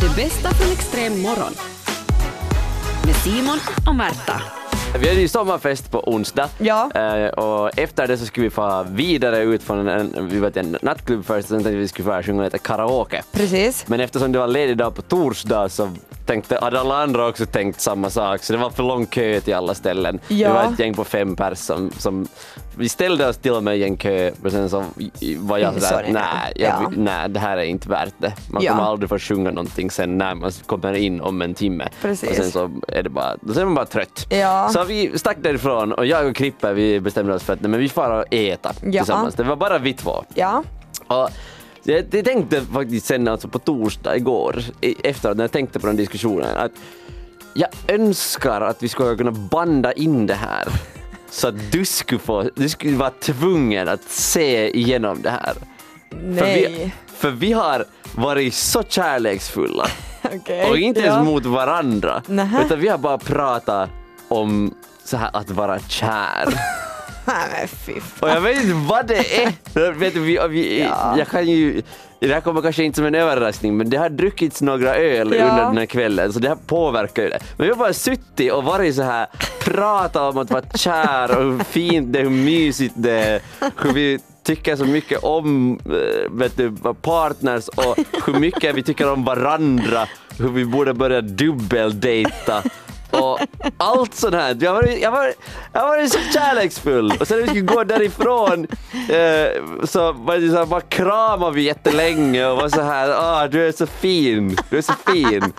Det bästa från extrem morgon. Med Simon och Märta. Vi hade ju sommarfest på onsdag Ja. Eh, och efter det så skulle vi få vidare ut från en, vi var till en nattklubb först och sen tänkte vi vi skulle få sjunga lite karaoke. Precis. Men eftersom det var ledig dag på torsdag så tänkte, hade alla andra också tänkt samma sak så det var för lång kö till alla ställen. Ja. Det var ett gäng på fem pers som, som vi ställde oss till och med i en kö men sen så var jag Mm, sådär, sorry, nej, Ja. nej det här är inte värt det. Man Ja. kommer aldrig få sjunga någonting sen när man kommer in om en timme. Precis. Och sen så är det bara, då är man bara trött. Ja. Så vi stack därifrån och jag och Krippe vi bestämde oss för att nej, men vi får och äta tillsammans. Det var bara vi två. Ja. Och jag, jag tänkte faktiskt sen alltså på torsdag igår, efteråt när jag tänkte på den diskussionen, att jag önskar att vi skulle kunna banda in det här så att du skulle, få, du skulle vara tvungen att se igenom det här. För vi, Nej. för vi har varit så kärleksfulla Okej. och inte ens ja. mot varandra, Nähä. utan vi har bara pratat om så här att vara kär. Men fy fan. Och jag vet inte vad det är. vet du, vi, vi, Ja. Jag kan ju, det här kommer kanske inte som en överraskning men det har druckits några öl Ja. under den här kvällen så det här påverkar ju det. Men vi har bara suttit och varit så här, pratat om att vara kär och hur fint det är, hur mysigt det är, hur vi tycker så mycket om eh, vet du, partners och hur mycket vi tycker om varandra, hur vi borde börja dubbeldejta och allt sånt här. Jag har varit, jag var, jag var så kärleksfull och sen när vi skulle gå därifrån eh, så var det så här, bara kramade vi jättelänge och var så här, ah, du är så fin, du är så fin.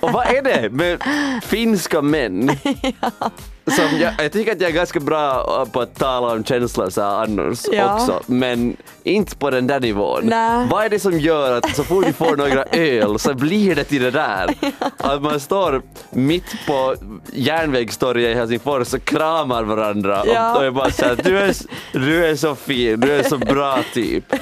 Och vad är det med finska män? Som jag, jag tycker att jag är ganska bra på att tala om känslor så annars Ja. också, men inte på den där nivån. Nej. Vad är det som gör att så fort vi får några öl så blir det till det där? Att man står mitt på järnvägstorget i Helsingfors och kramar varandra Ja. och är bara såhär, du är, du är så fin, du är så bra typ.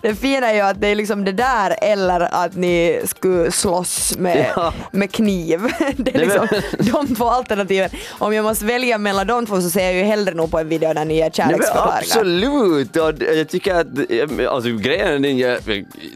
Det fina är ju att det är liksom det där eller att ni skulle slåss med, Ja. med kniv. Det är liksom de två alternativen. Om jag måste välja mellan de två så ser jag ju hellre nog på en video där ni men kärleksförklaringar. absolut! Och jag tycker att, alltså grejen är den, jag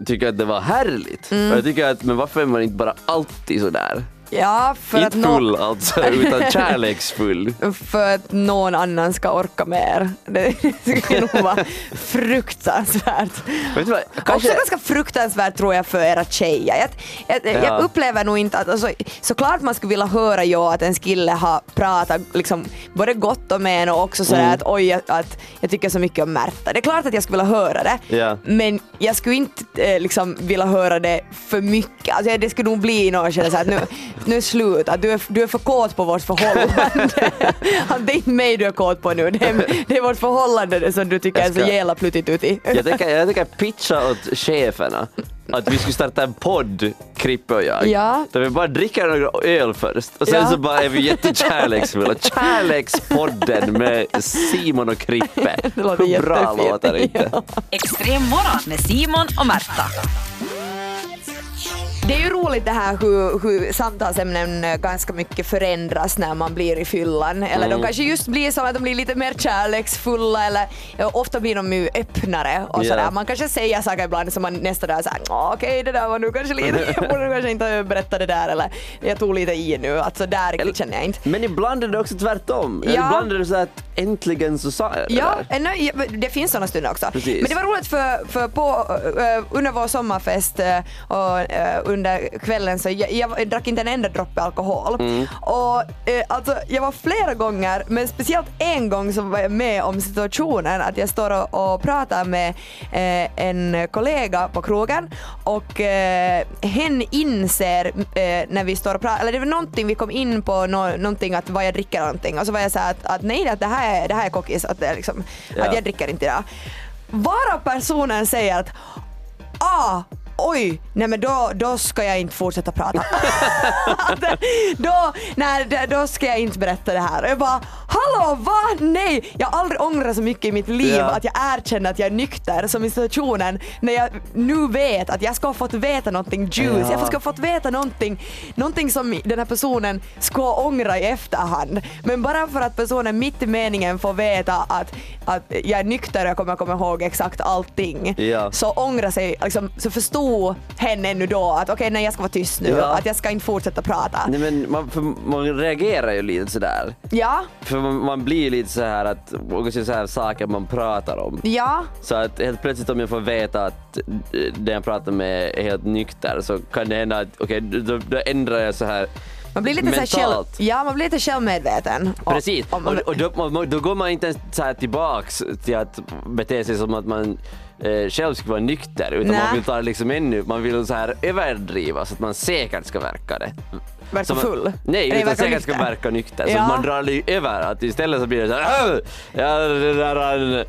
tycker att det var härligt. Mm. Och Jag tycker att, men varför är man inte bara alltid sådär? Ja, för att, Inte nå- full alltså, utan kärleksfull. för att någon annan ska orka mer. Det skulle nog vara fruktansvärt. Vet du vad, Också kanske, ganska fruktansvärt tror jag för era tjejer. Jag, jag, Ja. jag upplever nog inte att, alltså, såklart man skulle vilja höra ju att en kille har pratat liksom, både gott om en och också sådär Mm. att oj, att, att jag tycker så mycket om Märta. Det är klart att jag skulle vilja höra det, Ja. men jag skulle inte eh, liksom, vilja höra det för mycket. Alltså, det skulle nog bli något sådär att nu, nu är det slut, att du är, du är för kåt på vårt förhållande. Det är inte mig du är kåt på nu, det är, det är vårt förhållande som du tycker Jag är så ska- jävla pluttigt uti. jag, tänker, jag tänker pitcha åt cheferna att vi skulle starta en podd, Krippe och jag. Ja. Där vi bara dricker några öl först och sen Ja. så bara är vi jättekärleksfulla. Kärlekspodden med Simon och Krippe. Det låter Hur bra jättefint. låter det inte? Ja. Extrem morgon med Simon och Märta. Det är ju roligt det här hur, hur samtalsämnen eh, ganska mycket förändras när man blir i fyllan. Eller Mm. de kanske just blir som att de blir lite mer kärleksfulla eller ja, ofta blir de ju öppnare och Ja. sådär. Man kanske säger saker ibland som man nästa dag säger "Åh, okej det där var nu kanske lite, jag borde kanske inte berätta det där eller jag tog lite i nu. Alltså där riktigt känner jag inte. Men ibland är det också tvärtom. Ja. Ibland är det så att äntligen så sa jag det Ja, där. eh, nej, det finns sådana stunder också. Precis. Men det var roligt för, för på, eh, under vår sommarfest och under kvällen så jag, jag drack inte en enda droppe alkohol. Mm. Och eh, alltså jag var flera gånger, men speciellt en gång så var jag med om situationen att jag står och, och pratar med eh, en kollega på krogen och eh, hen inser eh, när vi står och pratar, eller det var någonting vi kom in på, nå, någonting att vad jag dricker någonting och så var jag så här att, att nej att det här är, det här är kokis, att, liksom, Ja. att jag dricker inte idag. Vara personen säger att ah, oj, nej men då, då ska jag inte fortsätta prata. Då, nej, då ska jag inte berätta det här. Och jag bara, hallå va? Nej! Jag har aldrig ångrat så mycket i mitt liv Ja. att jag erkänner att jag är nykter som i situationen när jag nu vet att jag ska ha fått veta någonting juice. Ja. Jag ska ha fått veta någonting, någonting som den här personen ska ångra i efterhand. Men bara för att personen mitt i meningen får veta att, att jag är nykter och jag kommer komma ihåg exakt allting. Ja. Så ångra sig, liksom, så förstod hen ännu då att okej nej jag ska vara tyst nu, Ja. att jag ska inte fortsätta prata. Nej, men man, för man reagerar ju lite sådär. Ja, För man, man blir lite så här att, också så här saker man pratar om. ja, Så att helt plötsligt om jag får veta att eh, den jag pratar med är helt nykter så kan det hända att okej, då, då ändrar jag så här man blir lite så här själv, mentalt. ja, man blir lite självmedveten. Precis, och och, och då, då går man inte ens så här tillbaks till att bete sig som att man eh, själv skulle vara nykter utan Nej. man vill ta det liksom ännu, man vill så här överdriva så att man säkert ska verka det. Verka Så man, full? Nej, utan verka säkert ska verka nykter. Så Ja. att man drar lite över, att istället så blir det så här "Åh, ja, det där, eh,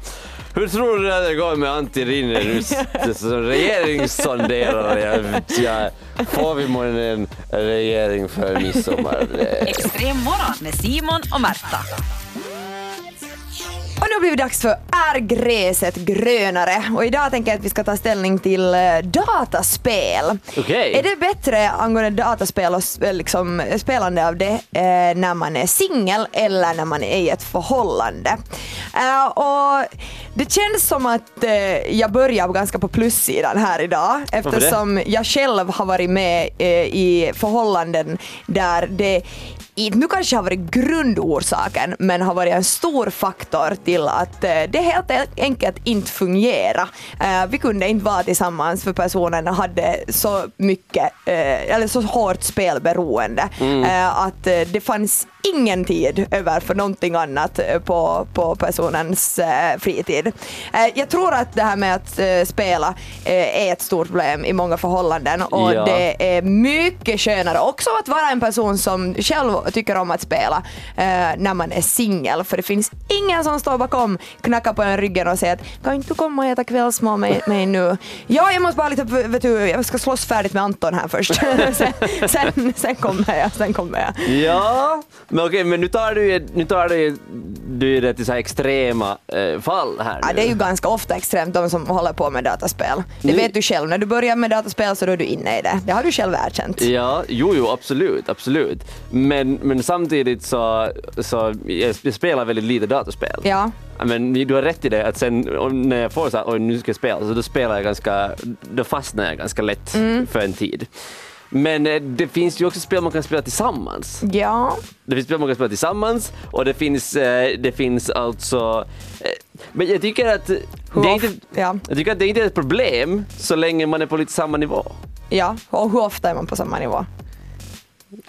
hur tror du att det går med Antti Rinne nu s- som regeringssonderare? Jag, jag, får vi månne en regering för midsommar? Det- Extrem morgon med Simon och Märta. Det dags för Är gräset grönare? Och idag tänker jag att vi ska ta ställning till eh, dataspel. Okej. Är det bättre angående dataspel och eh, liksom, spelande av det eh, när man är singel eller när man är i ett förhållande? Och det känns som att jag börjar ganska på plussidan här idag eftersom jag själv har varit med i förhållanden där det inte nu kanske har varit grundorsaken men har varit en stor faktor till att eh, det helt enkelt inte fungerar. Eh, vi kunde inte vara tillsammans för personen hade så mycket, eh, eller så hårt spelberoende eh, att det fanns ingen tid över för någonting annat på, på personens fritid. Jag tror att det här med att spela är ett stort problem i många förhållanden och Ja. det är mycket skönare också att vara en person som själv tycker om att spela eh, när man är singel. För det finns ingen som står bakom, knackar på en ryggen och säger att kan inte du komma och äta kvällsmat med mig nu? Ja, jag måste bara lite, vet du, jag ska slåss färdigt med Anton här först. sen, sen, sen kommer jag, sen kommer jag. Ja, men okej, men nu tar du nu tar du du det till så här extrema eh, fall här Ja, nu. det är ju ganska ofta extremt de som håller på med dataspel. Det Nu- vet du själv, när du börjar med dataspel så då är du inne i det. Det har du själv erkänt. Ja, jo, jo, absolut, absolut. Men, men samtidigt så, så jag, spelar väldigt lite dataspel. Ja. Men du har rätt i det att sen när jag får så här, oj nu ska jag spela, så då spelar jag ganska, då fastnar jag ganska lätt Mm. för en tid. Men eh, det finns ju också spel man kan spela tillsammans. Ja. Det finns spel man kan spela tillsammans och det finns, eh, det finns alltså... Eh, men jag tycker att det är inte, ja. jag tycker att det inte är ett problem så länge man är på lite samma nivå. Ja, och hur ofta är man på samma nivå?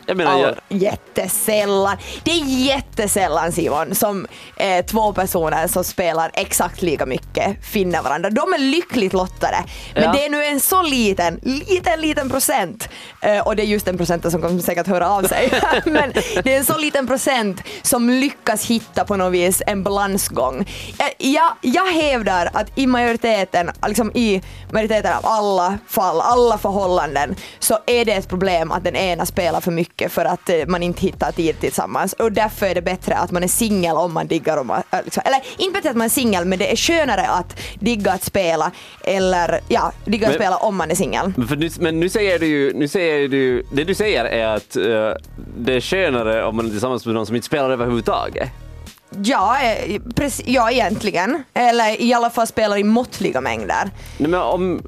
Jag menar, jag, jättesällan. Det är jättesällan Simon som eh, två personer som spelar exakt lika mycket finner varandra. De är lyckligt lottade. Men Ja. det är nu en så liten, liten, liten procent eh, och det är just den procenten som kommer säkert höra av sig. Men det är en så liten procent som lyckas hitta på något vis en balansgång. Eh, jag, jag hävdar att i majoriteten, liksom i majoriteten av alla fall, alla förhållanden så är det ett problem att den ena spelar för mycket för att eh, man inte hittar tid tillsammans och därför är det bättre att man är singel om man diggar om äh, liksom, eller inte bättre att man är singel men det är skönare att digga att spela eller ja, digga att Men- spela om man är singel. men, men nu säger du ju, nu säger du, det du säger är att eh, det är skönare om man är tillsammans med någon som inte spelar överhuvudtaget. Ja, eh, preci- ja, egentligen. Eller i alla fall spelar i måttliga mängder. Nej, men om,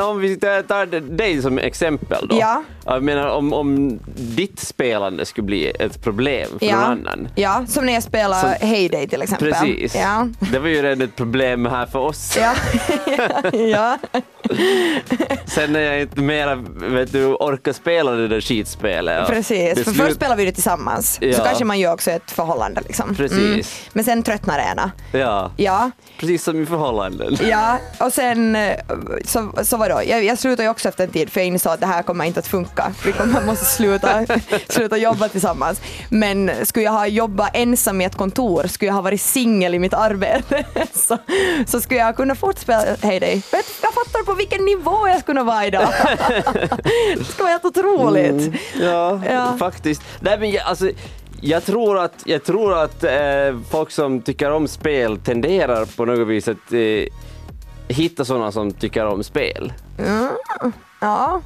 om vi tar dig som exempel då. Ja. Jag menar om, om ditt spelande skulle bli ett problem för någon Ja, annan. ja, som när jag spelar Som- Heyday till exempel. Precis. Ja. Det var ju redan ett problem här för oss. Ja. ja. Sen när jag inte mera vet du, orkar spela det där skitspelet. Precis, för slut- först spelar vi det tillsammans, så Ja. kanske man gör också ett förhållande. Liksom. Precis. Men sen tröttnar det ena. Ja, Ja, precis som i förhållanden. ja, och sen eh, så, så vadå, jag, jag slutade ju också efter en tid för jag insåg att det här kommer inte att funka. Vi kommer måste sluta, sluta jobba tillsammans. Men skulle jag ha jobbat ensam i ett kontor, skulle jag ha varit singel i mitt arbete, så, så skulle jag kunna fortspela Heyday. Vet, jag fattar på vilken nivå jag skulle vara idag. det skulle vara helt otroligt. Ja, Ja. faktiskt. Nej, men jag, alltså, Jag tror att, jag tror att eh, folk som tycker om spel tenderar på något vis att eh, hitta sådana som tycker om spel. Ja.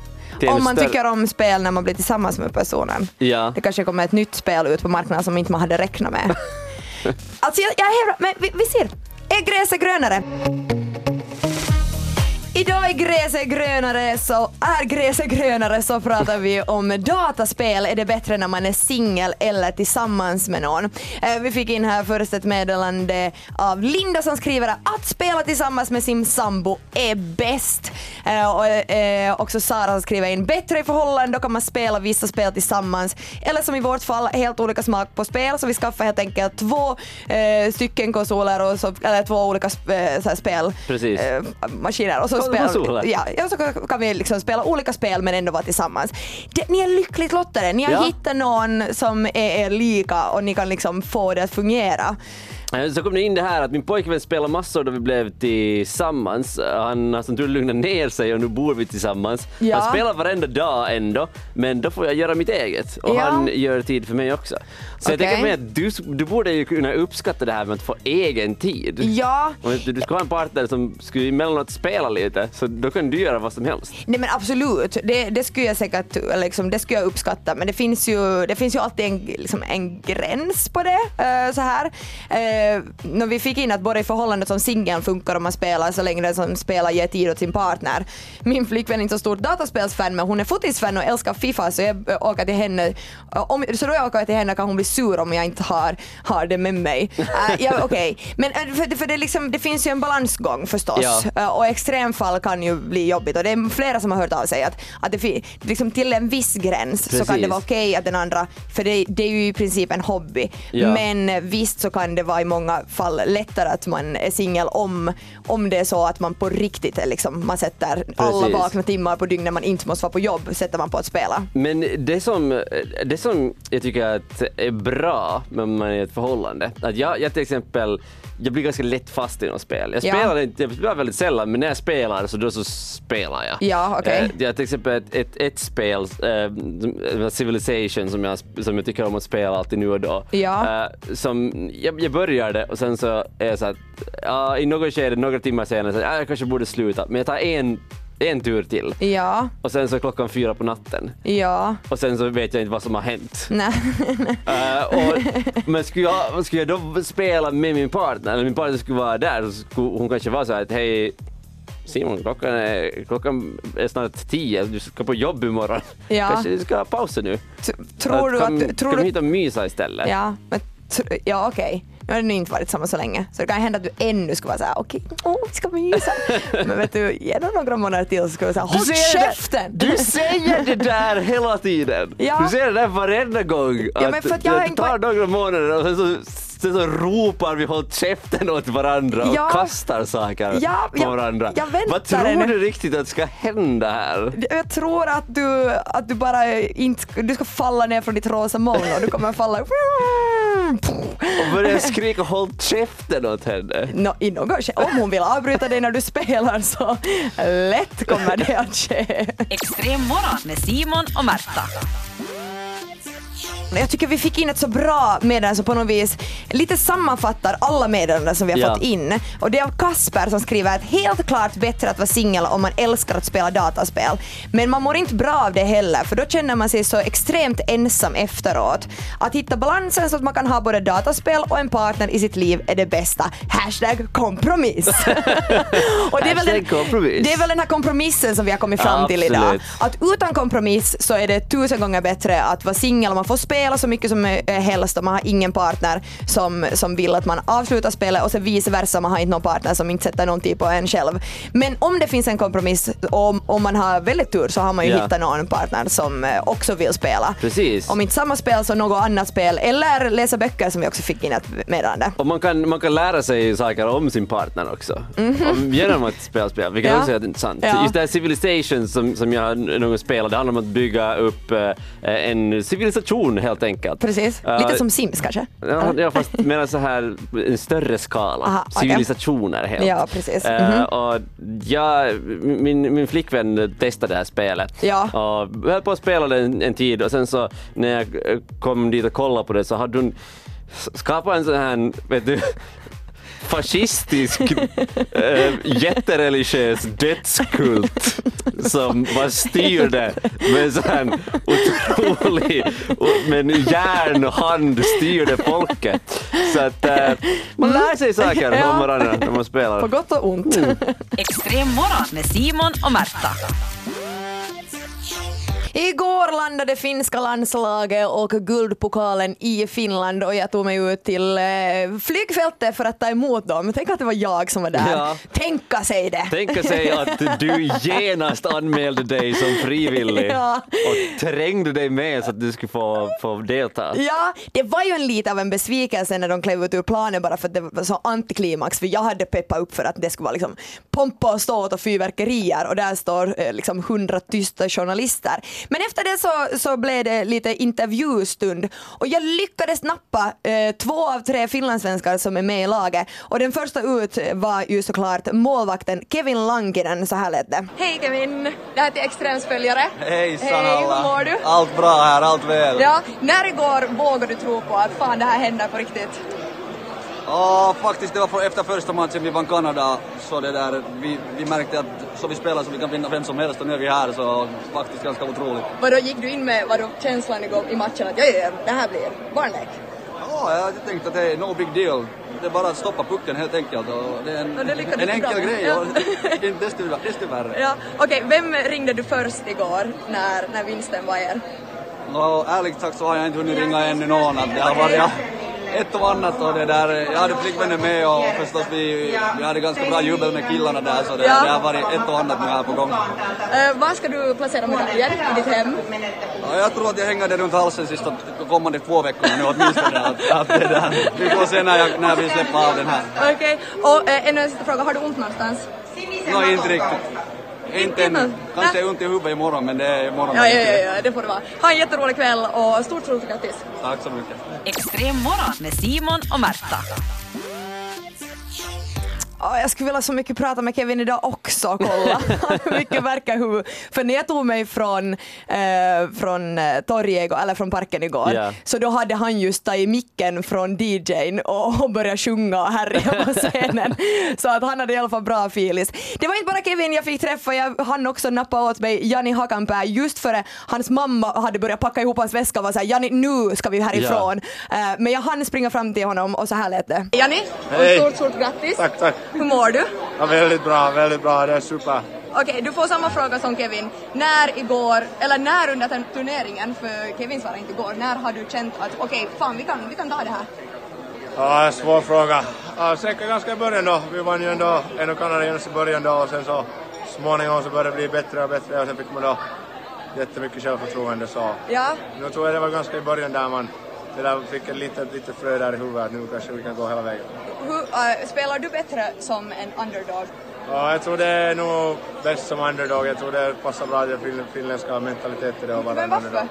Om man tycker om spel när man blir tillsammans med personen. Ja. Det kanske kommer ett nytt spel ut på marknaden som inte man hade räknat med. alltså jag, jag är men vi, vi ser. Är gräset grönare? Idag är gräset grönare så är gräset grönare så pratar vi om dataspel. Är det bättre när man är singel eller tillsammans med någon? Eh, Vi fick in här först ett meddelande av Linda som skriver att spela tillsammans med sin sambo är bäst. Eh, Och eh, också Sara som skriver in bättre i förhållande, då kan man spela vissa spel tillsammans. Eller som i vårt fall, helt olika smak på spel så vi skaffar helt enkelt två stycken konsoler och så, eller två olika sp- eh, så här spel Precis. maskiner och så Spelar, ja, ja, så kan- kan vi liksom spela olika spel men ändå vara tillsammans. Det, ni är lyckligt lottade, ni har Ja. hittat någon som är er lika och ni kan liksom få det att fungera. Eh, Så kom det in det här att min pojkvän spelade massor då vi blev tillsammans. Han har som tur lugnat ner sig och nu bor vi tillsammans. Ja. Han spelar varenda dag ändå, men då får jag göra mitt eget och Ja. han gör tid för mig också. Så jag Okej. tänker mig att du, du borde ju kunna uppskatta det här med att få egen tid. Ja, Om du ska ha en partner som skulle emellanåt spela lite, så då kan du göra vad som helst. Nej men absolut, det, det skulle jag säkert liksom, det skulle jag uppskatta men det finns ju, det finns ju alltid en, liksom, en gräns på det. eh, så här. Uh, när vi fick in att både i förhållandet som singel funkar om man spelar så länge den som spelar ger tid åt sin partner. Min flickvän är inte så stort dataspelsfan men hon är fotisfan och älskar Fifa så jag eh, åker till henne, eh, om, så då jag åker till henne kan hon bli sur om jag inte har, har det med mig. Uh, ja, okej. Men eh, för, för det, liksom, det finns ju en balansgång förstås Ja. Uh, och extremfall kan ju bli jobbigt och det är flera som har hört av sig att, att det liksom till en viss gräns så kan Precis. det vara okej att den andra, för det, det är ju i princip en hobby, Ja. men eh, visst så kan det vara många fall lättare att man är singel om, om det är så att man på riktigt är liksom, man sätter alla vakna timmar på dygnet man inte måste vara på jobb sätter man på att spela. Men det som, det som jag tycker att är bra när man är i ett förhållande, att jag, jag till exempel, jag blir ganska lätt fast i något spel. Jag Ja. spelar, inte, jag spelar väldigt sällan, men när jag spelar så då så spelar jag. Ja, okej. Eh, Jag till exempel ett, ett, ett spel, eh, Civilization, som jag, som jag tycker om att spela alltid nu och då. Ja. Eh, som, jag, jag började och sen så är jag så att, ja, i något skede, några timmar senare, så, ja, jag kanske borde sluta, men jag tar en, en tur till. Ja, Och sen så är klockan fyra på natten. ja, Och sen så vet jag inte vad som har hänt. nej. Eh, och, men skulle jag, skulle jag då spela med min partner, eller min partner skulle vara där, så skulle hon kanske vara så här att hej Simon, klockan är, klockan är snart tio, du ska på jobb imorgon. Ja. Kanske du ska ha pausen nu. T- tror du kom, att... Tror kom du, hit och mysa istället. Ja, men ja okej. Nu har nog inte varit samma så länge. Så det kan hända att du ännu ska vara såhär, okej, åh, vi ska mysa. Men vet du, ge dem några månader till så ska du säga, Du håll det- käften! Du säger det där hela tiden! Ja. Du säger det där varenda gång. Ja, men för att jag det en tar några månader och så, sen så ropar vi håll käften åt varandra och Ja. kastar saker Ja, på varandra. jag Vad tror ännu. du riktigt att ska hända här? Jag tror att du, att du bara inte, du ska falla ner från ditt rosa moln och du kommer falla Och börja skrika håll käften åt henne. Nå, i något Om hon vill avbryta dig när du spelar så lätt kommer det att ske. Extrem morgon med Simon och Märta. Jag tycker vi fick in ett så bra meddelande som på något vis lite sammanfattar alla meddelanden som vi har Ja. fått in. Och det är av Kasper som skriver att helt klart bättre att vara singel om man älskar att spela dataspel. Men man mår inte bra av det heller för då känner man sig så extremt ensam efteråt. Att hitta balansen så att man kan ha både dataspel och en partner i sitt liv är det bästa. Hashtag kompromiss. och det är, väl den, kompromiss. det är väl den här kompromissen som vi har kommit fram till idag. Absolut. Att utan kompromiss så är det tusen gånger bättre att vara singel och man får spela så mycket som eh, helst och man har ingen partner som, som vill att man avslutar spelet och sen vice versa, man har inte någon partner som inte sätter någonting på en själv. Men om det finns en kompromiss och om man har väldigt tur så har man ju Ja. hittat någon partner som eh, också vill spela. Precis. Om inte samma spel så något annat spel eller läsa böcker som vi också fick in ett meddelande. Och man kan, man kan lära sig saker om sin partner också. Om, genom att spela spel, vilket. Ja. också är intressant. Ja. Just det här Civilization som, som jag någon spelade, det handlar om att bygga upp eh, en civilisation helt enkelt. Precis. Eh, Lite som Sims kanske? Ja, ja fast mer så här en större skala. Aha. Civilisationer helt. Ja, precis. Eh, Mhm. och jag, min, min flickvän testade det här spelet Ja. och höll på att spela det en, en tid och sen så när jag kom dit och kollade på det så hade hon skapat en sån här, vet du, fascistisk äh, jättereligiös dödskult som bara styrde med sån otrolig, med en järnhand styrde folket. Så att äh, man lär sig saker om varandra när man spelar. På gott och ont. Extrem morgon med Simon och Märta. Igår landade finska landslaget och guldpokalen i Finland och jag tog mig ut till eh, flygfältet för att ta emot dem. Tänk att det var jag som var där. Ja. Tänka sig det. Tänka sig att du genast anmälde dig som frivillig Ja. och trängde dig med så att du skulle få, få delta. Ja, det var ju en lite av en besvikelse när de klev ut ur planen bara för att det var så antiklimax för jag hade peppat upp för att det skulle vara liksom pompa och ståt och fyrverkerier och där står eh, liksom hundra tysta journalister. Men efter det så, så blev det lite intervjustund och jag lyckades nappa eh, två av tre finlandssvenskar som är med i laget och den första ut var ju såklart målvakten Kevin Lankinen, så här lät det. Hej Kevin, det här är till Extremsföljare. Hejsan Hej, alla! hur mår du? Allt bra här, allt väl. Ja, när igår vågade du tro på att fan det här händer på riktigt? Ja, faktiskt det var för, efter första matchen vi vann Kanada så det där, vi, vi märkte att så vi spelar så vi kan vinna vem som helst och nu är vi här så faktiskt ganska otroligt. Vadå, gick du in med vadå, känslan igår i matchen att ja, ja, det här blir barnlek? Ja, jag tänkte att det är no big deal. Det är bara att stoppa pucken helt enkelt och det är en, det en bra enkel grej Ja. och det är desto, desto värre. Ja, okej, vem ringde du först igår när, när vinsten var er? Och ärligt sagt så har jag inte hunnit ringa ännu någon. Att det har varit ja, ett och annat och det där, jag hade flickvännen med och förstås vi, vi hade ganska bra jubel med killarna där så det, Ja. det har varit ett och annat nu här på gång. Uh, var ska du placera medaljen i ditt hem? Ja, jag tror att jag hänger det runt halsen sista kommande två veckorna nu åtminstone. Att, att det där. Vi får se när, jag, när vi släpper av den här. Okej, och uh, ännu en sista fråga, har du ont någonstans? Nå, inte riktigt. Inte ännu. Kanske ont i huvudet imorgon men det är imorgon. Ja, ja, ja, ja, det får det vara. Ha en jätterolig kväll och stort, stort grattis! Tack så mycket. Extrem morgon med Simon och Märta. Ja, jag skulle vilja så mycket prata med Kevin idag också, kolla hur mycket verkar huvud. För när jag tog mig från, eh, från eh, torget, igår, eller från parken igår, Ja. så då hade han just tagit micken från DJn och, och börjat sjunga och härja på scenen. så att han hade i alla fall bra filis. Det var inte bara Kevin jag fick träffa, jag hann också nappa åt mig Jani Hakanpää just före hans mamma hade börjat packa ihop hans väska och var såhär Jani nu ska vi härifrån. Eh, men jag hann springa fram till honom och så här lät det. Jani, Hej. stort, stort grattis! Tack, tack. Hur mår du? Ja, väldigt bra, väldigt bra. Det är super. Okej, du får samma fråga som Kevin. När igår, eller när under turneringen, för Kevin svarade inte igår, när har du känt att okej, fan vi kan, vi kan ta det här? Ja, svår fråga. Ja, säkert ganska i början då. Vi vann ju ändå en och kanadensare i början då och sen så småningom så började det bli bättre och bättre och sen fick man då jättemycket självförtroende så Ja, nu tror jag det var ganska i början där man det där fick ett litet, litet frö där i huvudet. Nu kanske vi kan gå hela vägen. hur, äh, spelar du bättre som en underdog? Ja, jag tror det är nog bäst som underdog. Jag tror det passar bra fin- finländska mentaliteten Men en varför? underdog.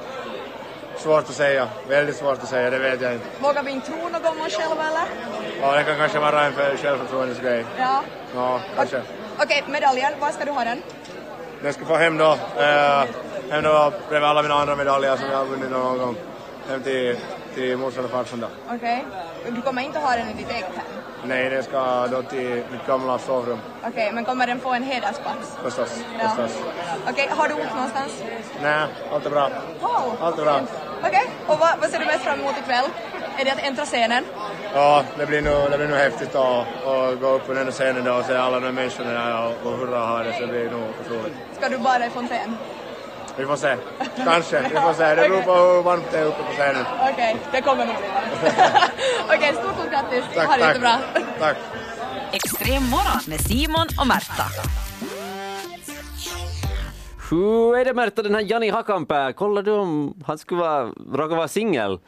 Svårt att säga. Väldigt svårt att säga, det vet jag inte. Vågar vi inte tro något om oss själva eller? Ja, det kan kanske vara en för- självförtroendesgrej. Ja. Ja, kanske. Okej, medaljen, var ska du ha den? Den ska få hem då. Eh, hem då bredvid alla mina andra medaljer som jag har vunnit någon gång. Hem till, till morsan och farsan då. Okej. Du kommer inte ha den i ditt eget hem? Nej, den ska då till mitt gamla sovrum Okej, men kommer den få en hedersplats? förstås. Ja. förstås. Okej, har du ont någonstans? Nej, allt är bra. Wow. Allt är bra. Okej, och vad, vad ser du mest fram emot ikväll? Är det att äntra scenen? Ja, det blir nog, det blir nog häftigt att, att gå upp på den här scenen då och se alla de människorna där och, och hurra ha det, så det blir nog otroligt. Ska du bada i fontän? Vi får se. Kanske, vi får se. Det beror på hur varmt det är uppe på scenen. Okej, det kommer nog bli varmt. Okej, stort, stort grattis. Tack, ha det tack. jättebra. Tack. Extrem morgon med Simon och Märta. Hur är det Märta, den här Jani Hakanpää, kollar du om han skulle vara, råka vara singel?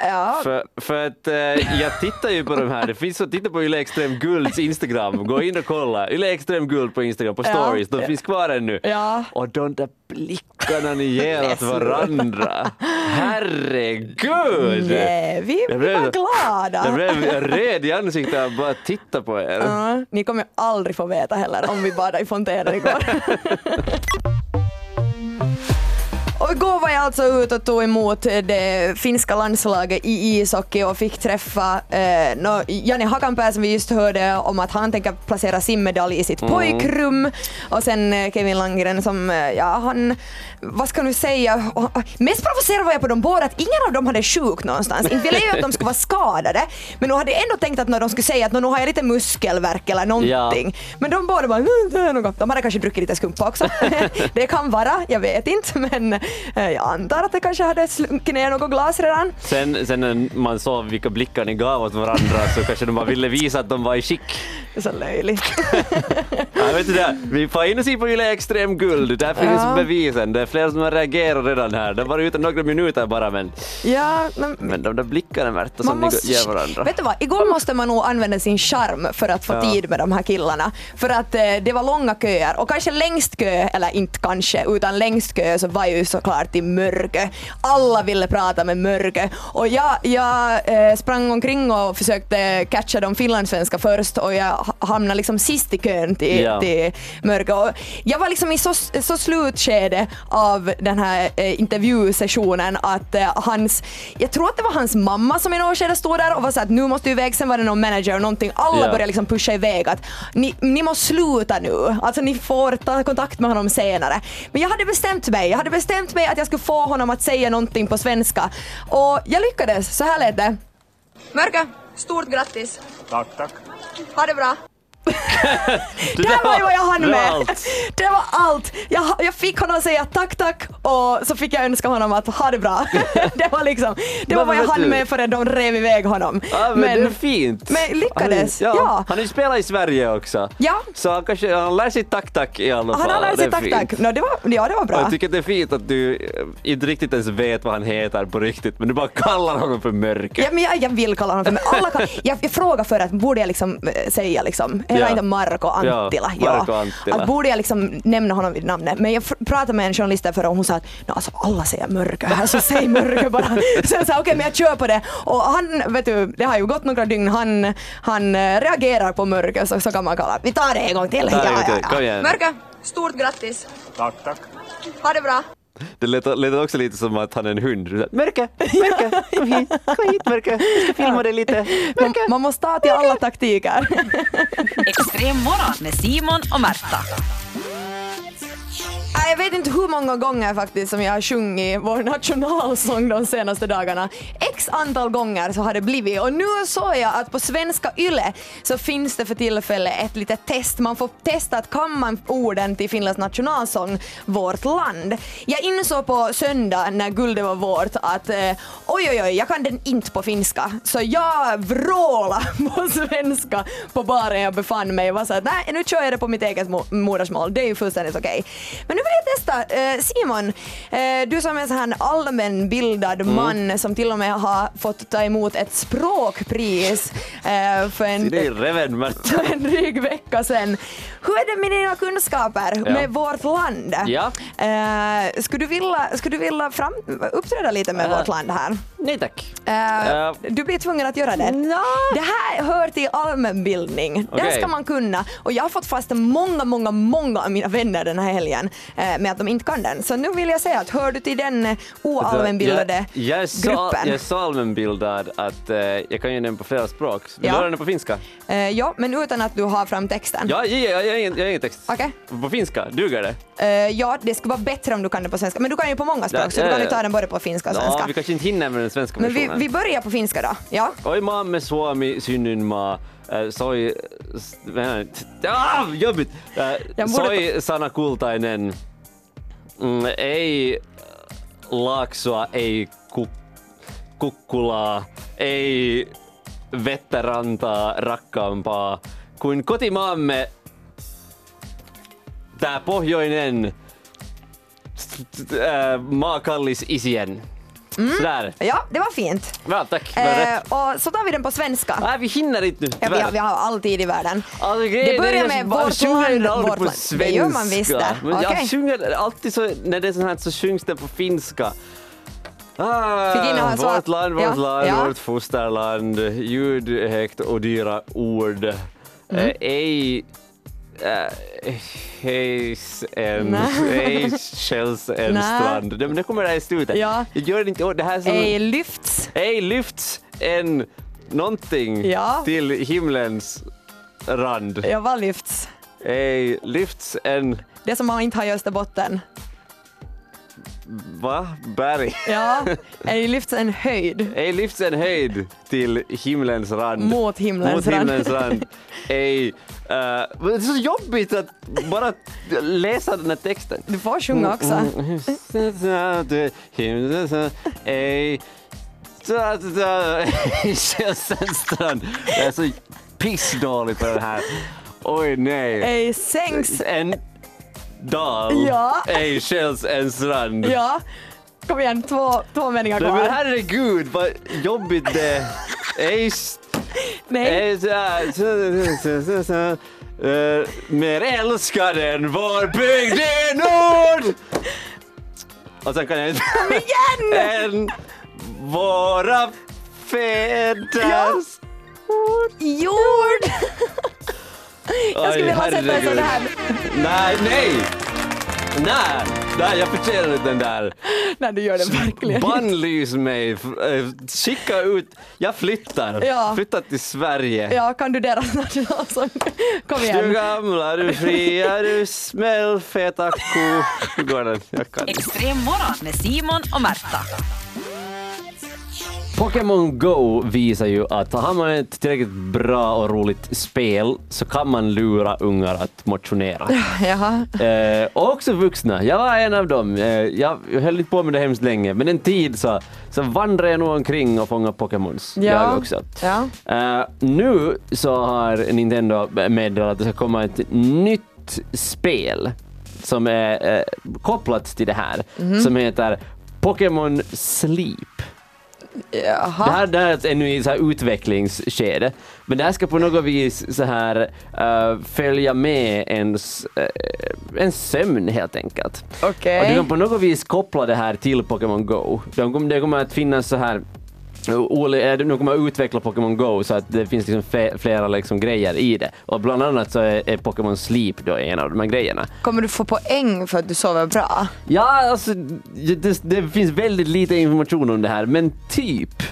Ja, För, för att eh, jag tittar ju på de här, det finns att titta på Yle Extrem Gulds Instagram, gå in och kolla. Yle Extrem Guld på Instagram, på Ja. stories, de finns kvar ännu. Ja. Och de där blickarna ni ger åt varandra. Herregud! nej, vi, vi blev- var glada. Jag blev röd i ansiktet av bara titta på er. Ja, ni kommer aldrig få veta heller om vi badade i fontänen igår. Och igår var jag alltså ute och tog emot det finska landslaget i ishockey och fick träffa eh, no, Jani Hakanpää som vi just hörde om att han tänker placera sin medalj i sitt pojkrum. Och sen eh, Kevin Landgren som, eh, ja han, vad ska nu säga, mest provocerad var jag på de båda att ingen av dem hade sjuk någonstans. Inte ville jag att de skulle vara skadade, men nu hade jag ändå tänkt att när de skulle säga att "Nå, nu har jag lite muskelvärk eller någonting. Men de båda bara, "Mm, det är något. de hade kanske druckit lite skumpa också. det kan vara, jag vet inte, men eh, Eh, jag antar att det kanske hade slunkit ner något glas redan. Sen, sen när man såg vilka blickar ni gav åt varandra så kanske de bara ville visa att de var i skick. Det är så löjligt. Ja, vet du det, vi får in se på Yle Extrem Guld, där finns Ja. bevisen. Det är flera som har reagerat redan här. Har varit ute några minuter bara men, ja, men, men de där blickarna Märta som måste, ni ger varandra. Vet du vad, igår måste man nog använda sin charm för att få Ja. tid med de här killarna. För att eh, det var långa köer och kanske längst kö, eller inte kanske, utan längst kö så var ju såklart i Mörkö. Alla ville prata med Mörkö och jag, jag eh, sprang omkring och försökte catcha de finlandssvenska först och jag hamnade liksom sist i kön till, Ja. till Mörkö. Och jag var liksom i så, så slutskede av den här eh, intervjusessionen att eh, hans, jag tror att det var hans mamma som i något skede stod där och var så att nu måste du iväg, sen var det någon manager och någonting. Alla Ja. började liksom pusha iväg att ni, ni måste sluta nu, alltså ni får ta kontakt med honom senare. Men jag hade bestämt mig, jag hade bestämt mig att jag skulle få honom att säga någonting på svenska och jag lyckades, så här lät det. Mörkö, stort grattis! Tack, tack. Ha det bra! Det Det var ju vad jag hann det med. allt. Det var allt. Jag, jag fick honom att säga tack tack och så fick jag önska honom att ha det bra. det var liksom, det var Men vad jag hann du- med förrän de rev iväg honom. Ja, men, det är fint. men lyckades. Han, Ja. Han har ju spelat i Sverige också. Ja. Så han kanske han lär sig tack-tack i alla fall. Han har lärt sig tack tack. No, det var, ja, det var bra. Jag tycker det är fint att du eh, inte riktigt ens vet vad han heter på riktigt, men du bara kallar honom för Mörkö. Ja, men jag, jag vill kalla honom för men alla kan, jag, jag frågar för att borde jag liksom eh, säga liksom, heter Ja. han inte Marko Anttila? Ja, Marko Anttila. Att borde jag liksom nämna honom vid namnet? Men jag pratade med en journalist där förra och hon sa att no, alltså, alla säger mörker här så säg mörker bara. Så jag sa okej men jag kör på det. Och han, vet du, det har ju gått några dygn, han, han eh, reagerar på mörker så, så kan man kalla. Vi tar det en gång till. Till. Kom igen. Mörker, stort grattis. Tack, tack. Ha det bra. Det lät, lät också lite som att han är en hund. Mörkö, Mörkö, kom hit, kom hit Mörkö, jag ska filma dig lite. Man, man måste ta till alla taktiker. Extrem morgon med Simon och Märta. Jag vet inte hur många gånger faktiskt som jag har sjungit vår nationalsång de senaste dagarna. X antal gånger så har det blivit och nu såg jag att på svenska YLE så finns det för tillfället ett litet test. Man får testa att kan man orden till Finlands nationalsång Vårt land. Jag insåg på söndag när guldet var vårt att eh, oj oj oj, jag kan den inte på finska. Så jag vrålade på svenska på baren jag befann mig och var så att nej nu kör jag det på mitt eget modersmål. Det är ju fullständigt okej. Men nu vill testa. Eh, Simon, eh, du som är så här allmänbildad man som till och med har fått ta emot ett språkpris eh, för en, för en dryg vecka sedan. Hur är det med dina kunskaper Ja. med vårt land? Ja. Skulle du vilja, skulle du vilja fram, uppträda lite med Eh. vårt land här? Nej tack. Eh, Eh. Du blir tvungen att göra det. Det här hör till allmänbildning. Det här ska man kunna. Och jag har fått fast många, många, många av mina vänner den här helgen eh, med att de inte kan den. Så nu vill jag säga att hör du till den oallmänbildade jag, jag, är så, gruppen? jag är så allmänbildad att jag kan ju den på flera språk. Vill Ja. du höra den på finska? Ja, men utan att du har fram texten. Ja, ja, ja, jag har ingen, jag har ingen text. Okej. På finska, duger det? Ja, det skulle vara bättre om du kan det på svenska. Men du kan ju på många språk, Ja, så du ja, kan ju ja. ta den både på finska och Ja, svenska. vi kanske inte hinner med den svenska men vi, versionen. vi börjar på finska då. Ja. Oi maamme Suomi synnyinmaa äh, soi... s- vähän- Ah, jobbigt! Äh, Ja soi Sana Kultainen. Mm, ei Laaksoa, ei kuk, Kukkulaa, ei vettä rantaa rakkaampaa kuin kotimaamme tää pohjoinen äh, maakallis isien. Sådär. Ja, det var fint. Bra, tack. Det Eh, och så tar vi den på svenska. Nej, vi hinner inte nu. Ja, vi, har, vi har all tid i världen. Alltså, Det grejen är börjar jag med vårt land, vårt på land. svenska. Det gör man visst det. Men jag Okej. sjunger alltid så, när det är sånt här så sjungs det på finska. Ah, vårt land, vårt ja, land, ja. vårt fosterland, ljud högt och dyra ord. Mm. Eh, ej äh, hejs en, skälls en strand. Det, men det kommer där i slutet. Ja. Jag gör det inte, det här är som, Ej lyfts. ej lyfts en någonting Ja. till himlens rand. Ja, vad lyfts? Ej lyfts en, Det som man inte har i Österbotten. va? Berg. Ja, ej lyfts en höjd Ej lyfts en höjd till himlens rand. mot himlens Mot rand. himlens rand. Ej, men det är så jobbigt att bara läsa den här texten. Du får sjunga också. Källsens strand. Jag är så pissdålig på den här. Oj nej. Ej sänks. En dal. Ja. Ej skälls en strand. Ja, kom igen, två, två meningar Nej, men kvar. herregud vad jobbigt det s- Nej, så- eh, Mer älskad än vår bygd i nord Och sen kan jag inte... kom igen! Än våra fäders Jord! Jag skulle vilja sätta en sån här. Nej, nej! Nej, nej jag förtjänar inte den där. Nej, du gör det verkligen. Bannlys mig, eh, skicka ut, jag flyttar. Ja. Flyttar till Sverige. Ja, kan du deras nationalsång? Kom Du igen. gamla, du fria, du smällfeta ko. Hur går den? Jag kan. Extrem morgon med Simon och Märta. Pokémon Go visar ju att har man ett tillräckligt bra och roligt spel så kan man lura ungar att motionera. Jaha. Eh, och också vuxna. Jag var en av dem. Eh, jag höll inte på med det hemskt länge, men en tid så, så vandrade jag nog omkring och fångade Pokémons. Jag också. Ja. Eh, nu så har Nintendo meddelat att det ska komma ett nytt spel som är eh, kopplat till det här, Mhm. som heter Pokémon Sleep. Det Jaha. här, det här är ännu i så här utvecklingsskede, men det här ska på något vis så här eh, följa med ens, uh, en sömn helt enkelt. Okej. Och du kan på något vis koppla det här till Pokémon Go. Det kommer att finnas så här Oli, eh, de kommer att utveckla Pokémon Go så att det finns liksom flera liksom grejer i det. Och bland annat så är, är Pokémon Sleep då en av de här grejerna. Kommer du få poäng för att du sover bra? Ja, alltså det, det finns väldigt lite information om det här, men typ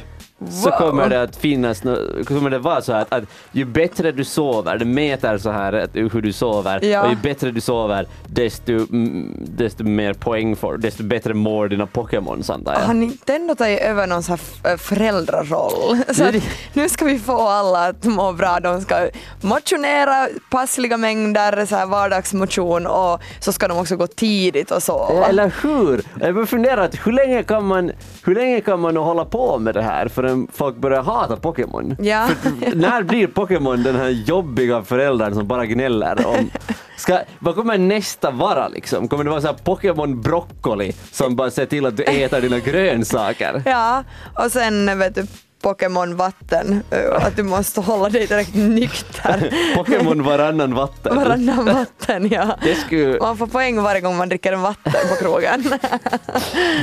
så kommer det att finnas, nå- kommer det vara så att, att ju bättre du sover, det mäter så här att, hur du sover, Ja. och ju bättre du sover, desto, mm, desto mer poäng får desto bättre mår dina Pokémon antar jag. Har Nintendo tagit över någon sån här äh, föräldraroll? Så att nu ska vi få alla att må bra. De ska motionera passliga mängder så här vardagsmotion och så ska de också gå tidigt och sova. Eller hur? Jag funderar hur länge kan man, hur länge kan man hålla på med det här förrän folk börjar hata Pokémon? Ja. För när blir Pokémon den här jobbiga föräldern som bara gnäller om Ska, vad kommer nästa vara liksom? Kommer det vara så Pokémon broccoli som bara ser till att du äter dina grönsaker? Ja, och sen vet du Pokémon vatten, att du måste hålla dig direkt nykter. Pokémon varannan vatten. Varannan vatten, ja. Det skulle... Man får poäng varje gång man dricker en vatten på krogen.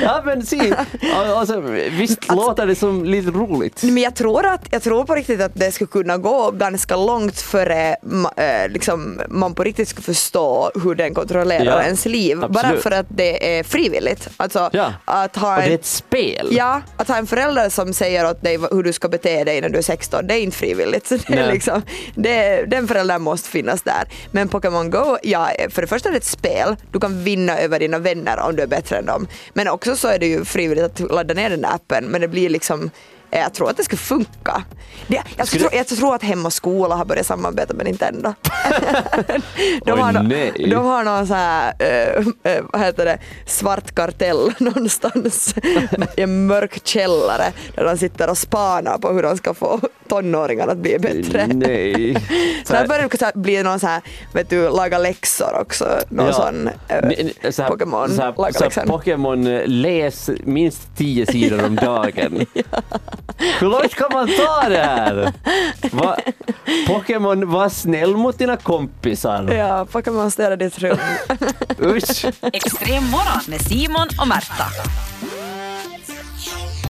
Ja men se, alltså, visst låter det som lite roligt? Men jag tror, att, jag tror på riktigt att det skulle kunna gå ganska långt före liksom, man på riktigt ska förstå hur den kontrollerar Ja, ens liv. Bara absolut. för att det är frivilligt. Alltså, Ja, att ha och det är en, ett spel. Ja, att ha en förälder som säger åt dig hur du ska bete dig när du är 16, det är inte frivilligt. Så det är liksom, det, den föräldern måste finnas där. Men Pokémon Go, ja, för det första är det ett spel, du kan vinna över dina vänner om du är bättre än dem. Men också så är det ju frivilligt att ladda ner den där appen, men det blir liksom Jag tror att det skulle funka. Det, jag, Skulle- tror, jag tror att Hem och Skola har börjat samarbeta med Nintendo. de, Oj, har nej. de har någon så här, eh, eh, vad heter det, svart kartell någonstans i en mörk källare där de sitter och spanar på hur de ska få tonåringarna att bli bättre. Nej. Så här börjar det bli någon så här, vet du, laga läxor också. Någon Ja. sån eh, ni- så här- Pokémon så eh, läs minst tio sidor om dagen. Hur långt kan man ta det här? Va? Pokémon, var snäll mot dina kompisar. Ja, Pokémon städa ditt rum. Usch. Extrem morgon med Simon och Märta.